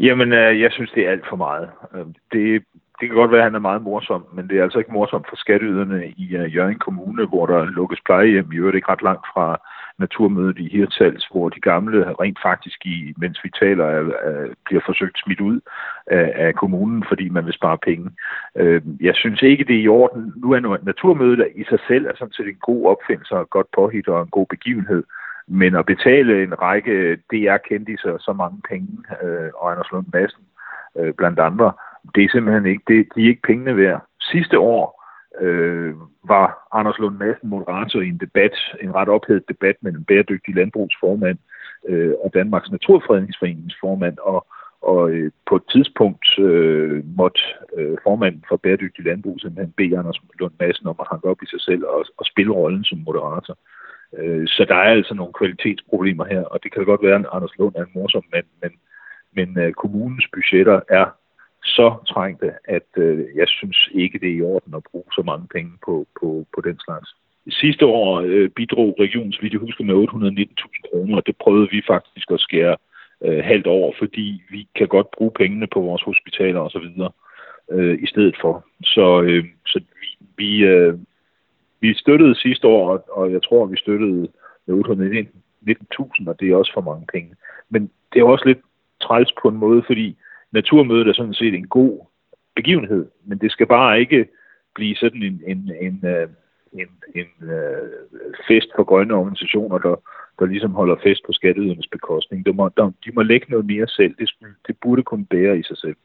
Jamen, øh, jeg synes, det er alt for meget. Øh, det, det kan godt være, at han er meget morsom, men det er altså ikke morsomt for skatteyderne i øh, Jørgen Kommune, hvor der lukkes plejehjem, i øvrigt ikke ret langt fra naturmødet i Hirtals, hvor de gamle rent faktisk, i, mens vi taler, bliver forsøgt smidt ud af, kommunen, fordi man vil spare penge. Jeg synes ikke, det er i orden. Nu er naturmødet i sig selv er sådan set en god opfindelse og et godt påhit og en god begivenhed. Men at betale en række DR-kendiser så mange penge, øh, og Anders Lund Madsen øh, blandt andre, det er simpelthen ikke, det, de er ikke pengene værd. Sidste år øh, var Anders Lund Madsen moderator i en debat, en ret ophedet debat med en bæredygtig landbrugsformand øh, og Danmarks Naturfredningsforeningens formand, og, og øh, på et tidspunkt øh, måtte øh, formanden for bæredygtig landbrug simpelthen bede Anders Lund Madsen om at hanke op i sig selv og, og spille rollen som moderator. Øh, så der er altså nogle kvalitetsproblemer her, og det kan godt være, at Anders Lund er en morsom mand, men, men øh, kommunens budgetter er så trængte, at øh, jeg synes ikke, det er i orden at bruge så mange penge på, på, på den slags. Sidste år bidrog regionen, så vidt jeg husker, med 819.000 kroner, og det prøvede vi faktisk at skære øh, halvt over, fordi vi kan godt bruge pengene på vores hospitaler osv. Øh, i stedet for. Så, øh, så vi, vi, øh, vi støttede sidste år, og jeg tror, vi støttede med 19.000, og det er også for mange penge. Men det er også lidt træls på en måde, fordi naturmødet er sådan set en god begivenhed, men det skal bare ikke blive sådan en, en, en, øh, en, en, en uh, fest for grønne organisationer, der, der ligesom holder fest på skatteydernes bekostning. De må, der, de må lægge noget mere selv. Det, det burde kunne bære i sig selv.